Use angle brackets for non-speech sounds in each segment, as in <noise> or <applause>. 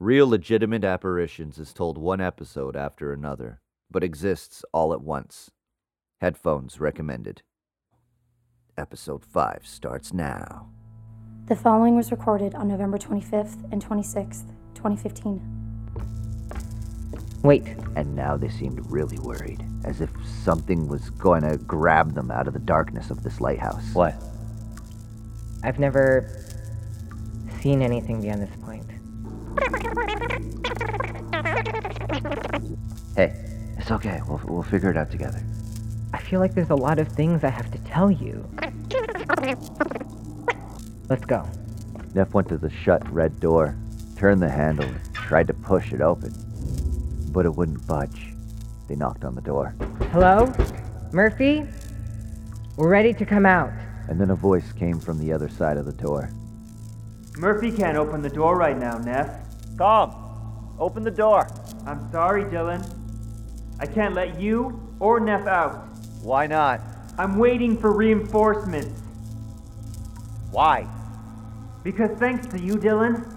Real Legitimate Apparitions is told one episode after another, but exists all at once. Headphones recommended. Episode 5 starts now. The following was recorded on November 25th and 26th, 2015. Wait, And now they seemed really worried, as if something was going to grab them out of the darkness of this lighthouse. What? I've never seen anything beyond this point. Hey, it's okay. We'll, we'll figure it out together. I feel like there's a lot of things I have to tell you. Let's go. Neff went to the shut red door, turned the handle, and tried to push it open, but it wouldn't budge. They knocked on the door, Hello? Murphy? We're ready to come out. and then a voice came from the other side of the door. Murphy can't open the door right now, Neff. Tom, open the door. I'm sorry, Dylan. I can't let you or Neff out. Why not? I'm waiting for reinforcements. Why? Because thanks to you, Dylan,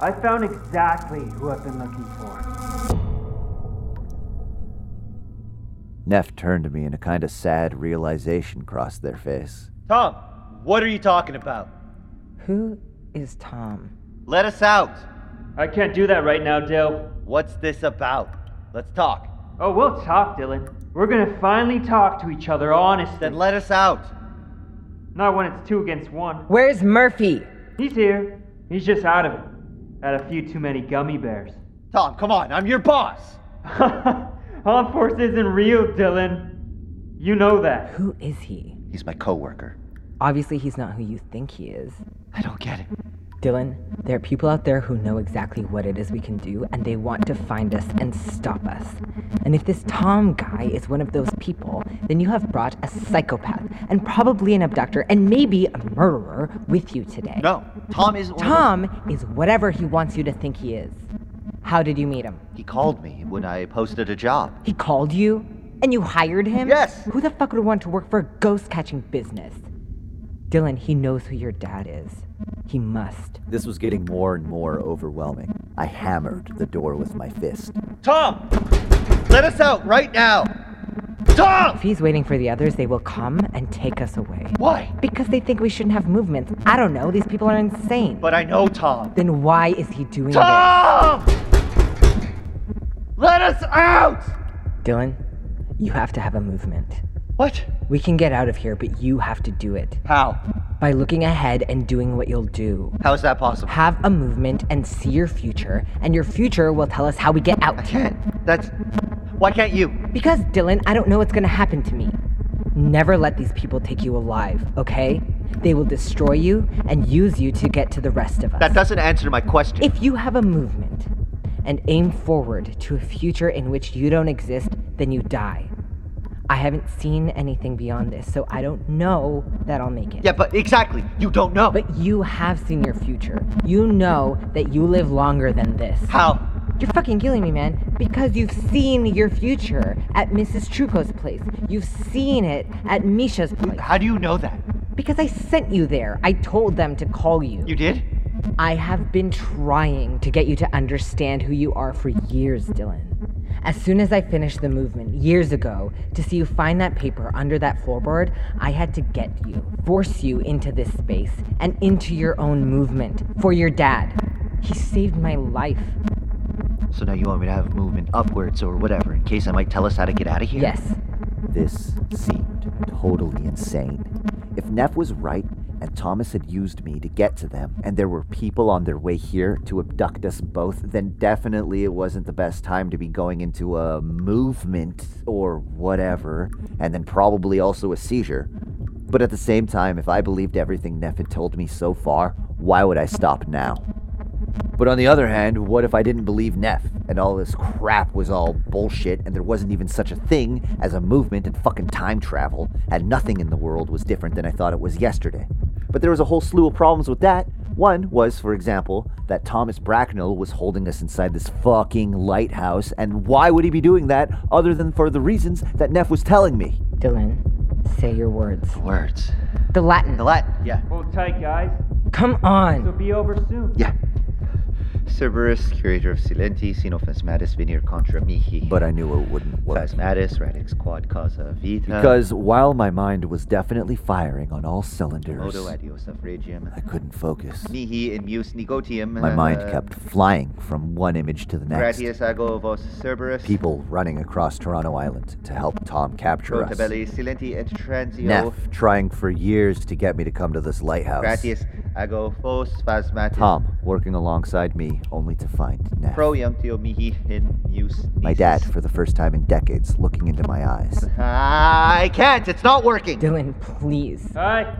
I found exactly who I've been looking for. Neff turned to me and a kind of sad realization crossed their face. Tom, what are you talking about? Who is Tom? Let us out. I can't do that right now, Dill. What's this about? Let's talk. Oh, we'll talk, Dylan. We're gonna finally talk to each other honestly. Then let us out. Not when it's two against one. Where's Murphy? He's here. He's just out of it. Had a few too many gummy bears. Tom, come on, I'm your boss. Haunt Force isn't real, Dylan. You know that. Who is he? He's my coworker. Obviously, he's not who you think he is. I don't get it. Dylan, there are people out there who know exactly what it is we can do, and they want to find us and stop us. And if this Tom guy is one of those people, then you have brought a psychopath, and probably an abductor, and maybe a murderer with you today. No, Tom of Tom is whatever he wants you to think he is. How did you meet him? He called me when I posted a job. He called you? And you hired him? Yes. Who the fuck would want to work for a ghost catching business? Dylan, he knows who your dad is. He must. This was getting more and more overwhelming. I hammered the door with my fist. Tom, let us out right now. Tom! If he's waiting for the others, they will come and take us away. Why? Because they think we shouldn't have movements. I don't know. These people are insane. But I know Tom. then why is he doing Tom! Let us out! Dylan, you have to have a movement. What? We can get out of here, but you have to do it. How? By looking ahead and doing what you'll do. How is that possible? Have a movement and see your future, and your future will tell us how we get out. I can't. That's. Why can't you? Because, Dylan, I don't know what's gonna happen to me. Never let these people take you alive, okay? They will destroy you and use you to get to the rest of us. That doesn't answer my question. If you have a movement and aim forward to a future in which you don't exist, then you die. I haven't seen anything beyond this, so I don't know that I'll make it. yeah, but exactly. You don't know. But you have seen your future. You know that you live longer than this. How? You're fucking killing me, man. Because you've seen your future at Mrs. Truco's place. You've seen it at Misha's place. How do you know that? Because I sent you there. I told them to call you. You did? I have been trying to get you to understand who you are for years, Dylan. As soon as I finished the movement years ago to see you find that paper under that floorboard, I had to get you, force you into this space and into your own movement for your dad. He saved my life. So now you want me to have movement upwards or whatever in case I might tell us how to get out of here? Yes, This seemed totally insane. If Neff was right and Thomas had used me to get to them, and there were people on their way here to abduct us both, then definitely it wasn't the best time to be going into a movement or whatever, and then probably also a seizure. But at the same time, if I believed everything Neff had told me so far, why would I stop now? But on the other hand, what if I didn't believe Neff and all this crap was all bullshit and there wasn't even such a thing as a movement and fucking time travel and nothing in the world was different than I thought it was yesterday? But there was a whole slew of problems with that. One was, for example, that Thomas Bracknell was holding us inside this fucking lighthouse, and why would he be doing that other than for the reasons that Neff was telling me? Dylan, say your words. Words. The Latin. The Latin. Yeah. Hold tight, guys. Come It'll on. be over soon. Yeah. Cerberus, curator of Silenti, Xenophasmatis Vinir contra mihi. But I knew it wouldn't work. Phasmatis, radix quad causa vita. Because while my mind was definitely firing on all cylinders, Modo adios suffragium. I couldn't focus. Mihi in mus negotium. My mind uh, kept flying from one image to the next. Gratius ago vos Cerberus. People running across Toronto Island to help Tom capture us. Silenti et transio. Neff trying for years to get me to come to this lighthouse. Gratius ago phos phasmatis. Tom working alongside me only to find Neff. Pro iunctio mihi in mus. my dad, for the first time in decades, looking into my eyes. <laughs> I can't. It's not working. Dylan, please. Hi.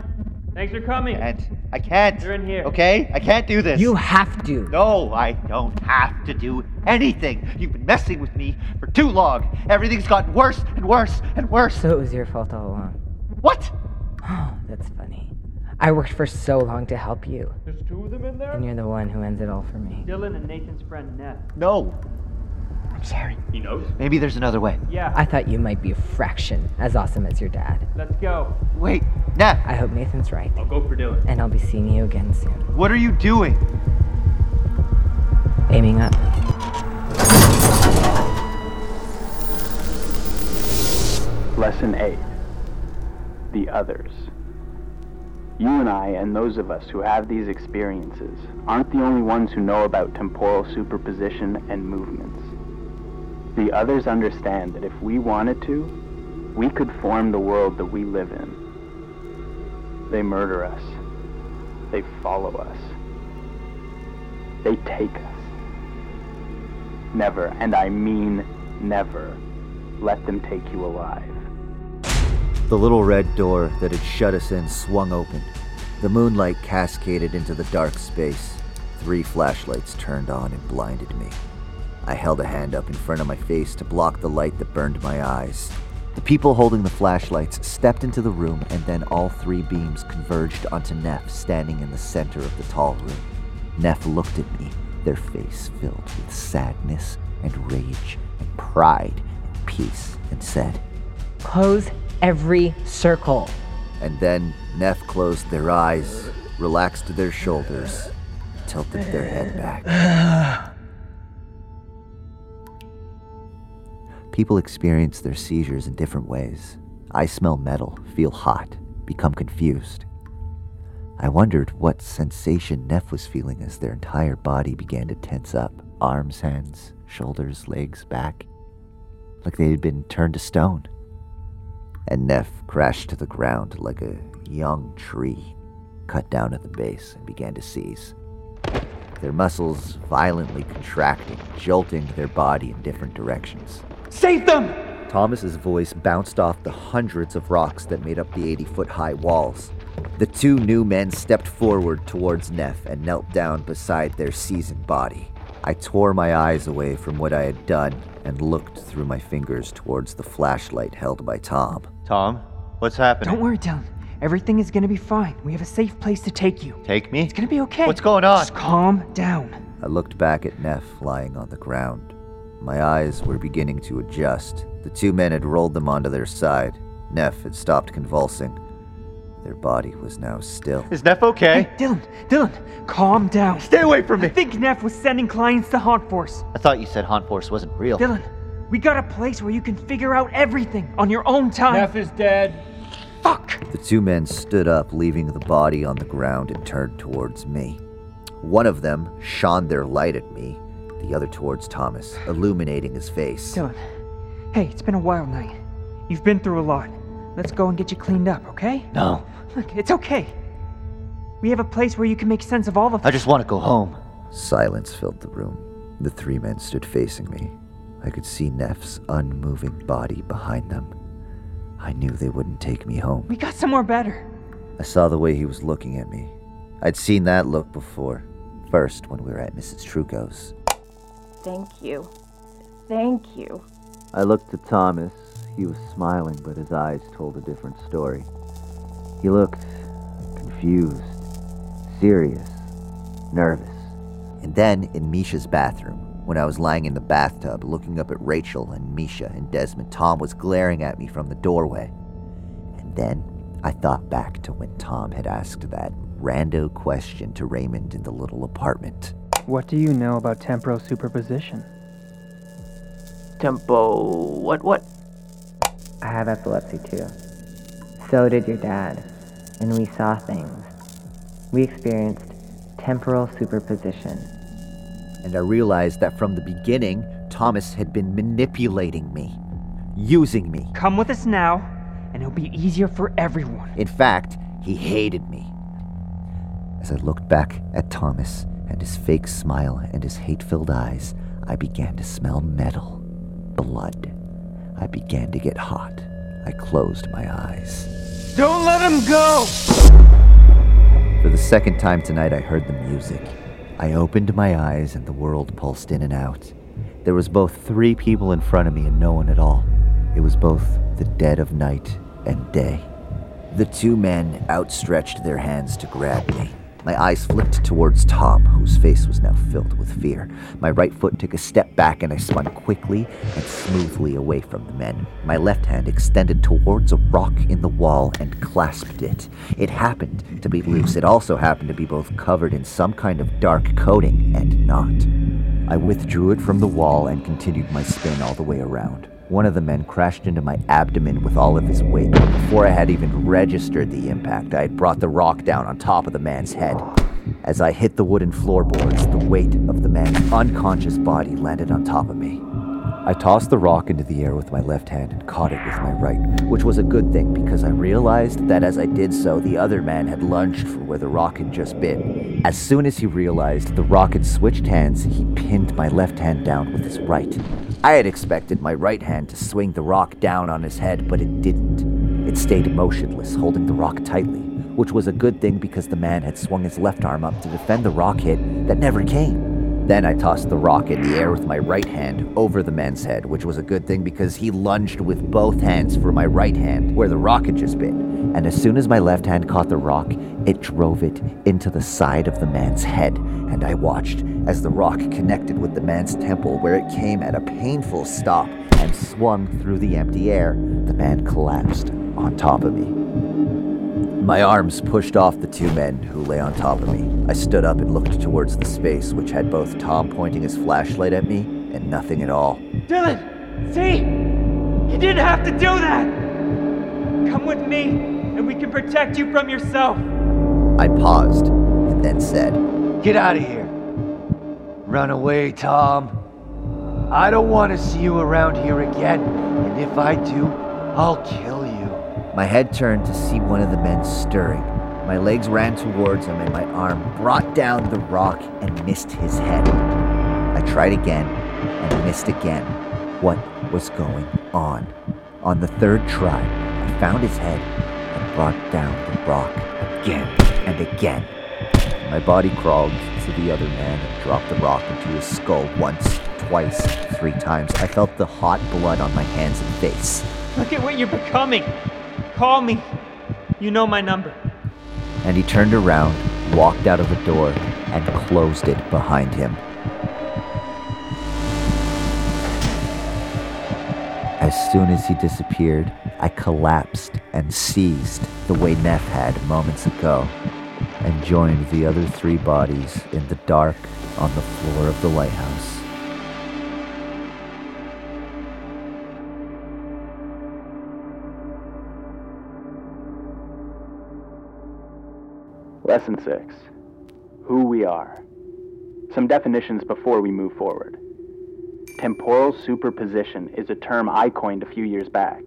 Thanks for coming. I can't. I can't. You're in here. Okay? I can't do this. You have to. No, I don't have to do anything. You've been messing with me for too long. Everything's gotten worse and worse and worse. So it was your fault all along. What? Oh, <gasps> that's funny. I worked for so long to help you, There's two of them in there? and you're the one who ends it all for me. Dylan and Nathan's friend Neff. No. I'm sorry. He knows? Maybe there's another way. Yeah. I thought you might be a fraction as awesome as your dad. Let's go. Wait, Neff, I hope Nathan's right, I'll go for Dylan. and I'll be seeing you again soon. what are you doing? Aiming up. Lesson 8 The Others. You and I, and those of us who have these experiences, aren't the only ones who know about temporal superposition and movements. The others understand that if we wanted to, we could form the world that we live in. They murder us. They follow us. They take us. Never, and I mean never, let them take you alive. The little red door that had shut us in swung open. The moonlight cascaded into the dark space. Three flashlights turned on and blinded me. I held a hand up in front of my face to block the light that burned my eyes. The people holding the flashlights stepped into the room, and then all three beams converged onto Neff standing in the center of the tall room. Neff looked at me, their face filled with sadness and rage and pride and peace, and said, Close every circle. And then Neff closed their eyes, relaxed their shoulders, tilted their head back. People experience their seizures in different ways. I smell metal, feel hot, become confused. I wondered what sensation Neff was feeling as their entire body began to tense up arms, hands, shoulders, legs, back like they had been turned to stone and Neff crashed to the ground like a young tree, cut down at the base, and began to seize. Their muscles violently contracting, jolting their body in different directions. Save them! Thomas's voice bounced off the hundreds of rocks that made up the 80 foot high walls. The two new men stepped forward towards Neff and knelt down beside their seasoned body. I tore my eyes away from what I had done and looked through my fingers towards the flashlight held by Tom. Tom, what's happening? Don't worry, Dylan. Everything is gonna be fine. We have a safe place to take you. Take me? It's gonna be okay. What's going on? Just calm down. I looked back at Neff lying on the ground. My eyes were beginning to adjust. The two men had rolled them onto their side. Neff had stopped convulsing. Their body was now still. Is Neff okay? Hey, Dylan, Dylan, calm down. Stay away from me. I think Neff was sending clients to Haunt Force. I thought you said Haunt Force wasn't real. Dylan, we got a place where you can figure out everything on your own time. Neff is dead. Fuck! The two men stood up, leaving the body on the ground, and turned towards me. One of them shone their light at me, the other towards Thomas, illuminating his face. Dylan, hey, it's been a wild night. You've been through a lot. Let's go and get you cleaned up, okay? No, Look, it's okay. We have a place where you can make sense of all of I just want to go home. Silence filled the room. The three men stood facing me. I could see Neff's unmoving body behind them. I knew they wouldn't take me home. We got somewhere better. I saw the way he was looking at me. I'd seen that look before. First, when we were at Mrs. Truco's. Thank you. Thank you. I looked to Thomas. He was smiling, but his eyes told a different story. He looked confused, serious, nervous. And then, in Misha's bathroom, when I was lying in the bathtub looking up at Rachel and Misha and Desmond, Tom was glaring at me from the doorway. And then I thought back to when Tom had asked that rando question to Raymond in the little apartment. What do you know about temporal superposition? Tempo. What? What? I have epilepsy too. So did your dad. And we saw things. We experienced temporal superposition. And I realized that from the beginning, Thomas had been manipulating me, using me. Come with us now, and it'll be easier for everyone. In fact, he hated me. As I looked back at Thomas and his fake smile and his hate filled eyes, I began to smell metal, blood. I began to get hot. I closed my eyes. Don't let him go! For the second time tonight, I heard the music. I opened my eyes and the world pulsed in and out. There was both three people in front of me and no one at all. It was both the dead of night and day. The two men outstretched their hands to grab me. My eyes flipped towards Tom, whose face was now filled with fear. My right foot took a step back and I spun quickly and smoothly away from the men. My left hand extended towards a rock in the wall and clasped it. It happened to be loose. It also happened to be both covered in some kind of dark coating and not. I withdrew it from the wall and continued my spin all the way around. One of the men crashed into my abdomen with all of his weight. Before I had even registered the impact, I had brought the rock down on top of the man's head. As I hit the wooden floorboards, the weight of the man's unconscious body landed on top of me. I tossed the rock into the air with my left hand and caught it with my right, which was a good thing because I realized that as I did so, the other man had lunged for where the rock had just been. As soon as he realized the rock had switched hands, he pinned my left hand down with his right. I had expected my right hand to swing the rock down on his head, but it didn't. It stayed motionless, holding the rock tightly, which was a good thing because the man had swung his left arm up to defend the rock hit that never came. Then I tossed the rock in the air with my right hand over the man's head, which was a good thing because he lunged with both hands for my right hand, where the rock had just been. And as soon as my left hand caught the rock, it drove it into the side of the man's head, and I watched as the rock connected with the man's temple, where it came at a painful stop and swung through the empty air. The man collapsed on top of me. My arms pushed off the two men who lay on top of me. I stood up and looked towards the space, which had both Tom pointing his flashlight at me and nothing at all. Dylan! See? You didn't have to do that! Come with me, and we can protect you from yourself! I paused and then said, Get out of here. Run away, Tom. I don't want to see you around here again, and if I do, I'll kill you. My head turned to see one of the men stirring. My legs ran towards him, and my arm brought down the rock and missed his head. I tried again and missed again. What was going on? On the third try, I found his head and brought down the rock again and again. My body crawled to the other man and dropped the rock into his skull once, twice, three times. I felt the hot blood on my hands and face. Look at what you're becoming! Call me. You know my number. And he turned around, walked out of the door, and closed it behind him. As soon as he disappeared, I collapsed and seized the way Neff had moments ago, and joined the other three bodies in the dark on the floor of the lighthouse. Lesson 6 Who we are. Some definitions before we move forward. Temporal superposition is a term I coined a few years back.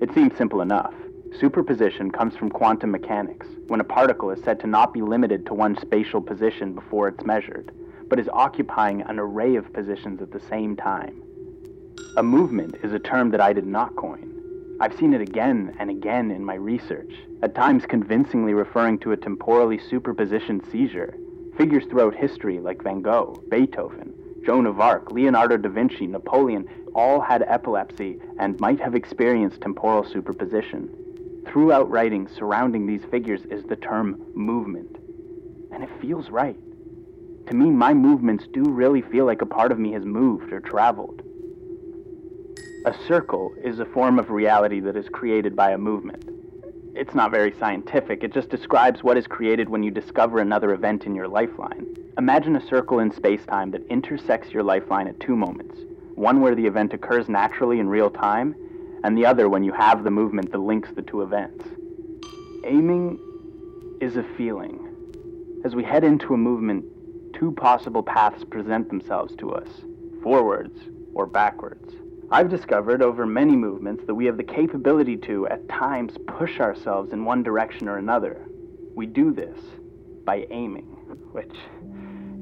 It seems simple enough. Superposition comes from quantum mechanics, when a particle is said to not be limited to one spatial position before it's measured, but is occupying an array of positions at the same time. A movement is a term that I did not coin. I've seen it again and again in my research, at times convincingly referring to a temporally superpositioned seizure. Figures throughout history like Van Gogh, Beethoven, Joan of Arc, Leonardo da Vinci, Napoleon all had epilepsy and might have experienced temporal superposition. Throughout writing surrounding these figures is the term movement. And it feels right. To me, my movements do really feel like a part of me has moved or traveled. A circle is a form of reality that is created by a movement. It's not very scientific, it just describes what is created when you discover another event in your lifeline. Imagine a circle in space-time that intersects your lifeline at two moments. One where the event occurs naturally in real time, and the other when you have the movement that links the two events. Aiming is a feeling. As we head into a movement, two possible paths present themselves to us forwards or backwards. I've discovered over many movements that we have the capability to, at times, push ourselves in one direction or another. We do this by aiming, which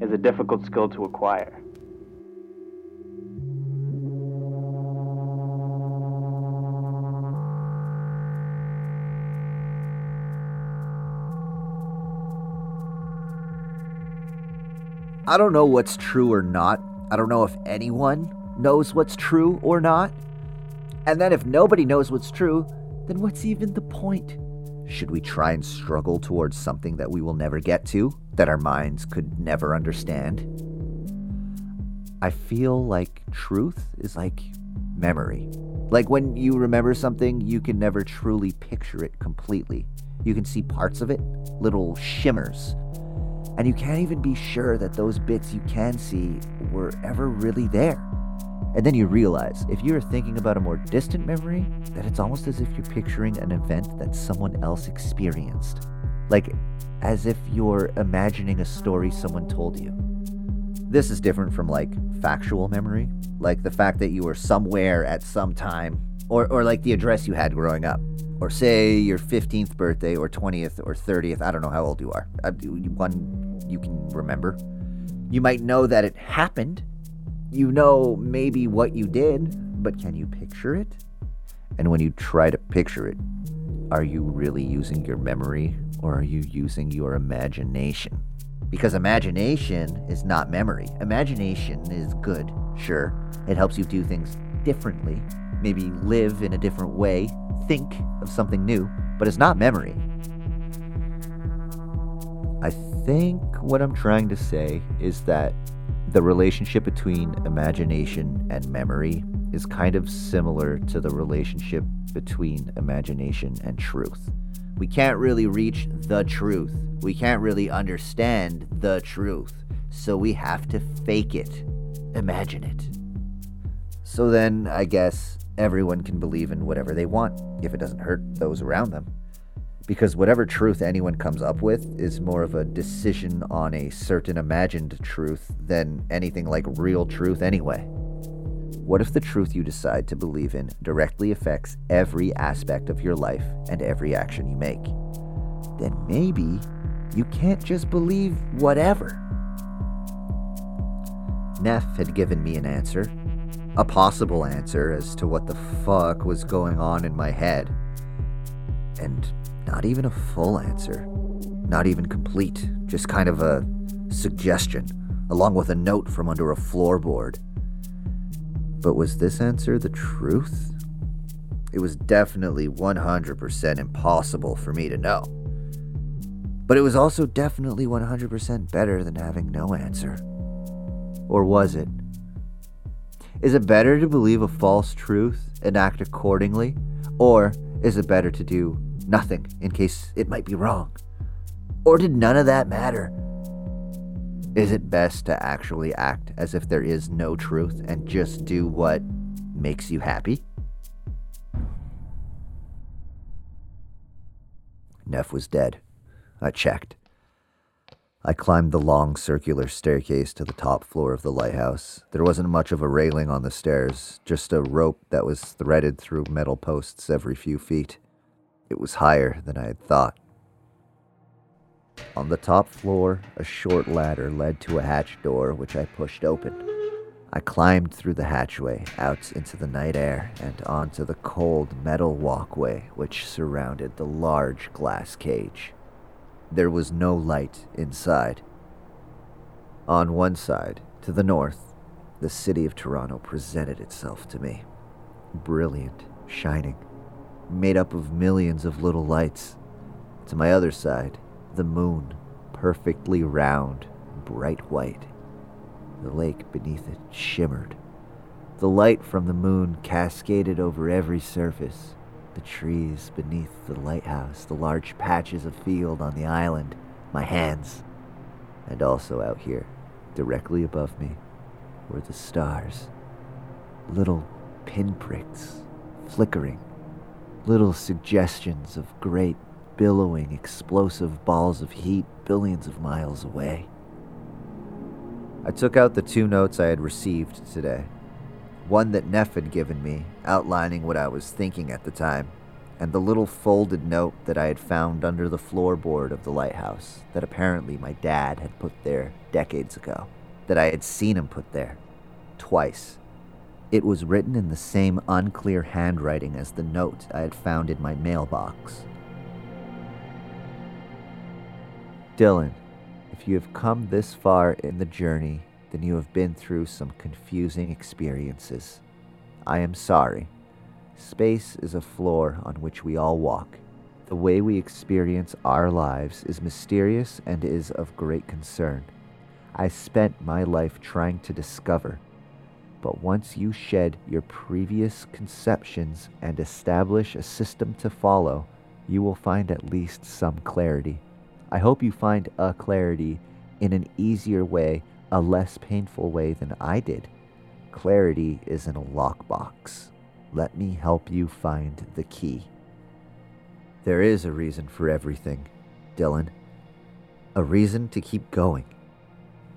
is a difficult skill to acquire. I don't know what's true or not. I don't know if anyone knows what's true or not. And then if nobody knows what's true, then what's even the point? Should we try and struggle towards something that we will never get to, that our minds could never understand? I feel like truth is like memory. Like when you remember something, you can never truly picture it completely. You can see parts of it, little shimmers. And you can't even be sure that those bits you can see were ever really there. And then you realize, if you're thinking about a more distant memory, that it's almost as if you're picturing an event that someone else experienced. Like, as if you're imagining a story someone told you. This is different from like factual memory, like the fact that you were somewhere at some time, or, or like the address you had growing up, or say your 15th birthday, or 20th, or 30th. I don't know how old you are. Uh, one you can remember. You might know that it happened. You know maybe what you did, but can you picture it? And when you try to picture it, are you really using your memory or are you using your imagination? Because imagination is not memory. Imagination is good, sure. It helps you do things differently, maybe live in a different way, think of something new, but it's not memory. I think what I'm trying to say is that the relationship between imagination and memory is kind of similar to the relationship between imagination and truth. We can't really reach the truth. We can't really understand the truth. So we have to fake it, imagine it. So then, I guess everyone can believe in whatever they want if it doesn't hurt those around them. Because whatever truth anyone comes up with is more of a decision on a certain imagined truth than anything like real truth, anyway. What if the truth you decide to believe in directly affects every aspect of your life and every action you make? Then maybe you can't just believe whatever. Neff had given me an answer, a possible answer as to what the fuck was going on in my head. And not even a full answer, not even complete, just kind of a suggestion, along with a note from under a floorboard. But was this answer the truth? It was definitely 100% impossible for me to know. But it was also definitely 100% better than having no answer. Or was it? Is it better to believe a false truth and act accordingly? Or is it better to do nothing in case it might be wrong? Or did none of that matter? Is it best to actually act as if there is no truth and just do what makes you happy? Neff was dead. I checked. I climbed the long circular staircase to the top floor of the lighthouse. There wasn't much of a railing on the stairs, just a rope that was threaded through metal posts every few feet. It was higher than I had thought. On the top floor, a short ladder led to a hatch door, which I pushed open. I climbed through the hatchway, out into the night air, and onto the cold metal walkway which surrounded the large glass cage. There was no light inside. On one side, to the north, the city of Toronto presented itself to me. Brilliant, shining, made up of millions of little lights. To my other side, the moon, perfectly round, bright white. The lake beneath it shimmered. The light from the moon cascaded over every surface. The trees beneath the lighthouse, the large patches of field on the island, my hands. And also out here, directly above me, were the stars. Little pinpricks, flickering. Little suggestions of great, billowing, explosive balls of heat billions of miles away. I took out the two notes I had received today. One that Neff had given me, outlining what I was thinking at the time, and the little folded note that I had found under the floorboard of the lighthouse that apparently my dad had put there decades ago, that I had seen him put there twice. It was written in the same unclear handwriting as the note I had found in my mailbox. Dylan, if you have come this far in the journey, then you have been through some confusing experiences. I am sorry. Space is a floor on which we all walk. The way we experience our lives is mysterious and is of great concern. I spent my life trying to discover. But once you shed your previous conceptions and establish a system to follow, you will find at least some clarity. I hope you find a clarity in an easier way, a less painful way than I did. Clarity is in a lockbox. Let me help you find the key. There is a reason for everything, Dylan. A reason to keep going,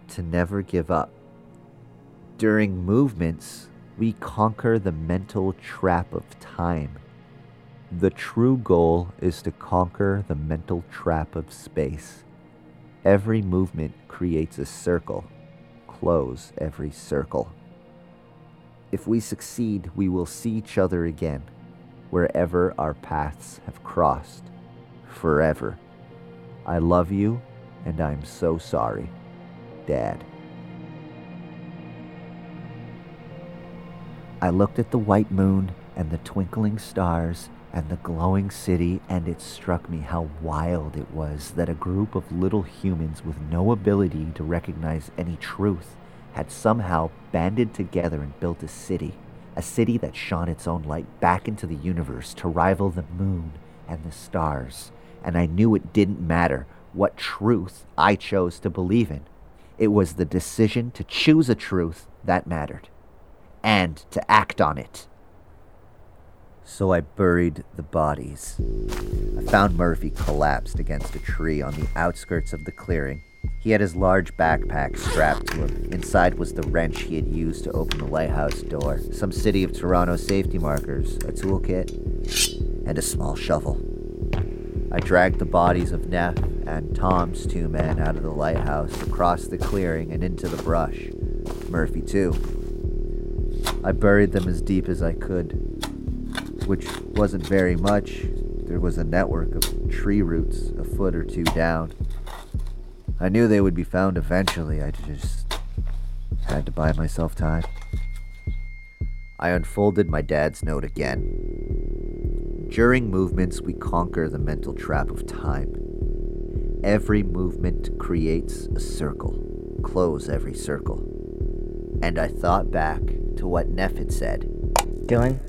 to never give up. During movements, we conquer the mental trap of time. The true goal is to conquer the mental trap of space. Every movement creates a circle. Close every circle. If we succeed, we will see each other again, wherever our paths have crossed, forever. I love you, and I'm so sorry. Dad. I looked at the white moon and the twinkling stars and the glowing city, and it struck me how wild it was that a group of little humans with no ability to recognize any truth had somehow banded together and built a city, a city that shone its own light back into the universe to rival the moon and the stars. And I knew it didn't matter what truth I chose to believe in. It was the decision to choose a truth that mattered, and to act on it. So I buried the bodies. I found Murphy collapsed against a tree on the outskirts of the clearing. He had his large backpack strapped to him. Inside was the wrench he had used to open the lighthouse door, some City of Toronto safety markers, a toolkit, and a small shovel. I dragged the bodies of Neff and Tom's two men out of the lighthouse, across the clearing, and into the brush. Murphy, too. I buried them as deep as I could, which wasn't very much. There was a network of tree roots a foot or two down. I knew they would be found eventually. I just had to buy myself time. I unfolded my dad's note again. During movements, we conquer the mental trap of time. Every movement creates a circle. Close every circle. And I thought back to what Neff had said. Dylan,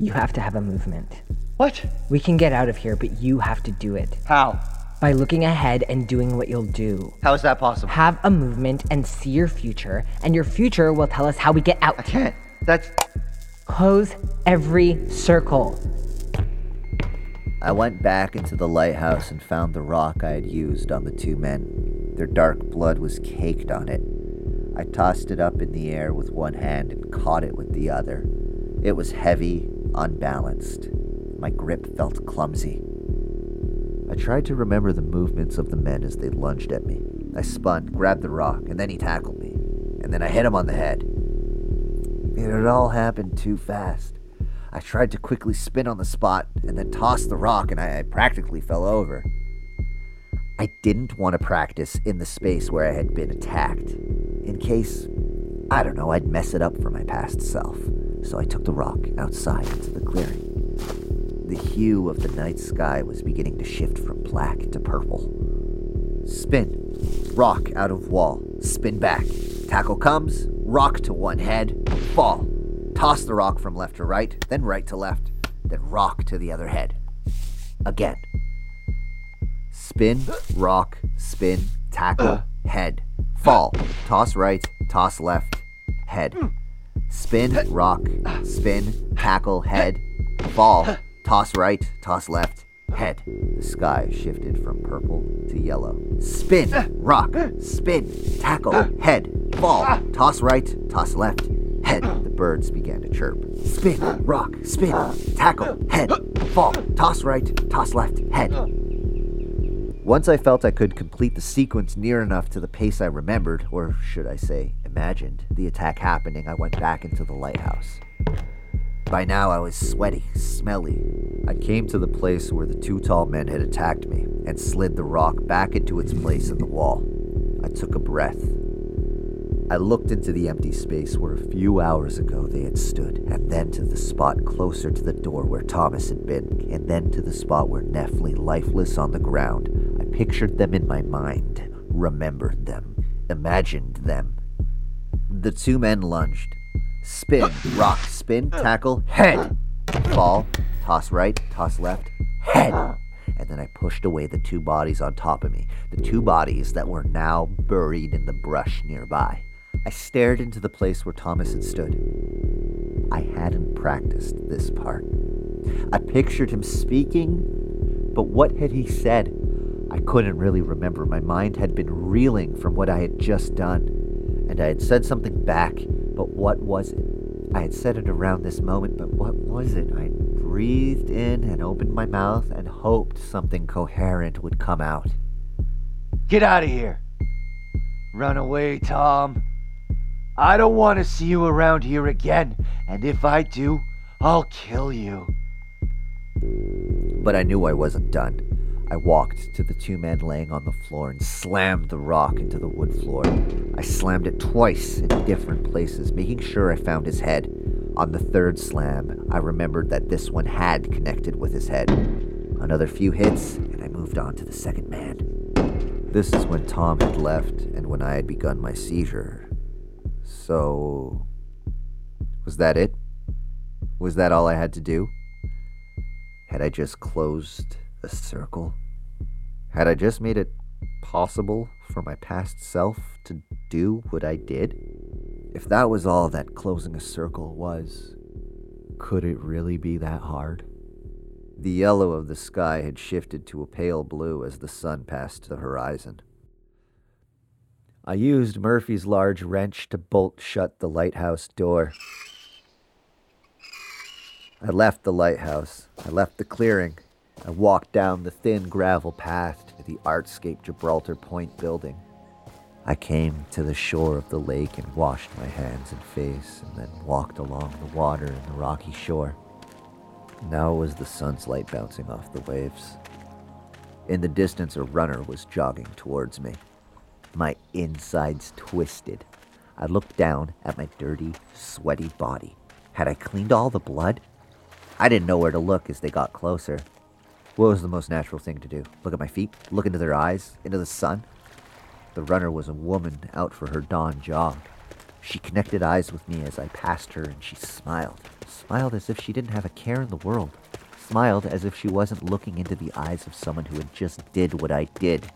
you have to have a movement. What? We can get out of here, but you have to do it. How? By looking ahead and doing what you'll do. How is that possible? Have a movement and see your future, and your future will tell us how we get out. I can't. That's. Close every circle. I went back into the lighthouse and found the rock I had used on the two men. Their dark blood was caked on it. I tossed it up in the air with one hand and caught it with the other. It was heavy, unbalanced. My grip felt clumsy. I tried to remember the movements of the men as they lunged at me. I spun, grabbed the rock, and then he tackled me. And then I hit him on the head. It had all happened too fast. I tried to quickly spin on the spot and then toss the rock, and I, I practically fell over. I didn't want to practice in the space where I had been attacked, in case, I don't know, I'd mess it up for my past self. So I took the rock outside into the clearing. The hue of the night sky was beginning to shift from black to purple. Spin. Rock out of wall. Spin back. Tackle comes. Rock to one head. Fall. Toss the rock from left to right, then right to left, then rock to the other head. Again. Spin, rock, spin, tackle, uh. head. Fall, toss right, toss left, head. Spin, rock, spin, tackle, head. Fall, toss right, toss left, head. The sky shifted from purple to yellow. Spin, uh. rock, spin, tackle, uh. head. Fall, toss right, toss left, head. The birds began to chirp. Spin, rock, spin, tackle, head. Fall, toss right, toss left, head. Once I felt I could complete the sequence near enough to the pace I remembered, or should I say, imagined, the attack happening, I went back into the lighthouse. By now, I was sweaty, smelly. I came to the place where the two tall men had attacked me and slid the rock back into its place in the wall. I took a breath. I looked into the empty space where a few hours ago they had stood, and then to the spot closer to the door where Thomas had been, and then to the spot where Neff lay lifeless on the ground. Pictured them in my mind, remembered them, imagined them. The two men lunged. Spin, rock, spin, tackle, head. Fall, toss right, toss left, head. And then I pushed away the two bodies on top of me, the two bodies that were now buried in the brush nearby. I stared into the place where Thomas had stood. I hadn't practiced this part. I pictured him speaking, but what had he said? I couldn't really remember. My mind had been reeling from what I had just done, and I had said something back, but what was it? I had said it around this moment, but what was it? I breathed in and opened my mouth and hoped something coherent would come out. Get out of here. Run away, Tom. I don't want to see you around here again, and if I do, I'll kill you. But I knew I wasn't done. I walked to the two men laying on the floor and slammed the rock into the wood floor. I slammed it twice in different places, making sure I found his head. On the third slam, I remembered that this one had connected with his head. Another few hits, and I moved on to the second man. This is when Tom had left and when I had begun my seizure. So. Was that it? Was that all I had to do? Had I just closed a circle? Had I just made it possible for my past self to do what I did? If that was all that closing a circle was, could it really be that hard? The yellow of the sky had shifted to a pale blue as the sun passed the horizon. I used Murphy's large wrench to bolt shut the lighthouse door. I left the lighthouse. I left the clearing. I walked down the thin gravel path to the Artscape Gibraltar Point building. I came to the shore of the lake and washed my hands and face, and then walked along the water and the rocky shore. Now was the sun's light bouncing off the waves. In the distance, a runner was jogging towards me. My insides twisted. I looked down at my dirty, sweaty body. Had I cleaned all the blood? I didn't know where to look as they got closer. What was the most natural thing to do? Look at my feet? Look into their eyes? Into the sun? The runner was a woman out for her dawn jog. She connected eyes with me as I passed her and she smiled. Smiled as if she didn't have a care in the world. Smiled as if she wasn't looking into the eyes of someone who had just did what I did.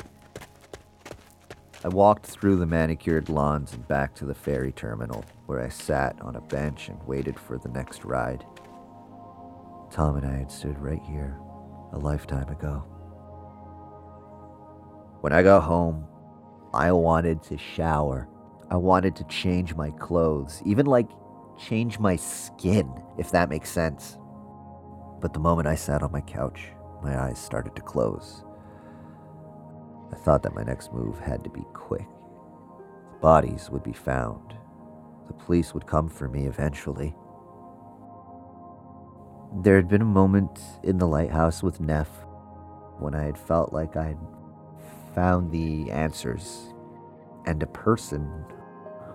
I walked through the manicured lawns and back to the ferry terminal, where I sat on a bench and waited for the next ride. Tom and I had stood right here a lifetime ago. When I got home, I wanted to shower. I wanted to change my clothes, even like change my skin, if that makes sense. But the moment I sat on my couch, my eyes started to close. I thought that my next move had to be quick. The bodies would be found. The police would come for me eventually. There had been a moment in the lighthouse with Neff when I had felt like I had found the answers and a person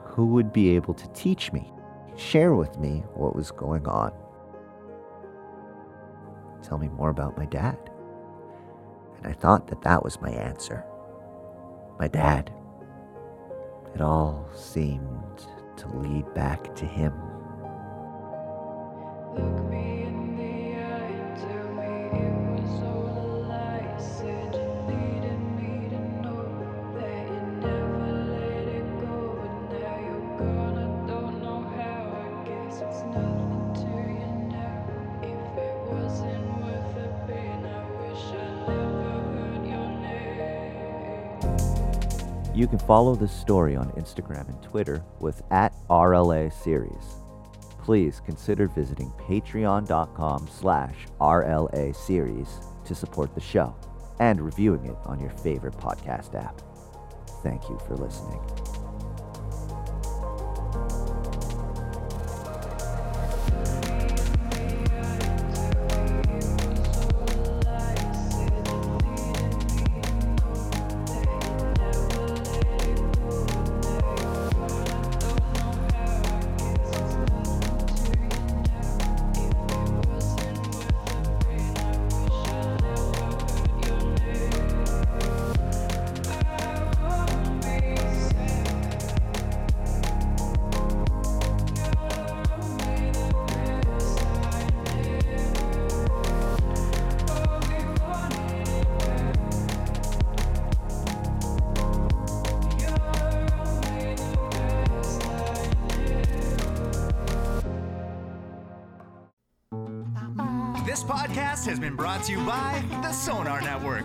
who would be able to teach me, share with me what was going on. Tell me more about my dad. And I thought that that was my answer. My dad. It all seemed to lead back to him. You can follow this story on Instagram and Twitter with at RLA Series. Please consider visiting patreon.com slash RLA Series to support the show and reviewing it on your favorite podcast app. Thank you for listening. To you by the Sonar Network.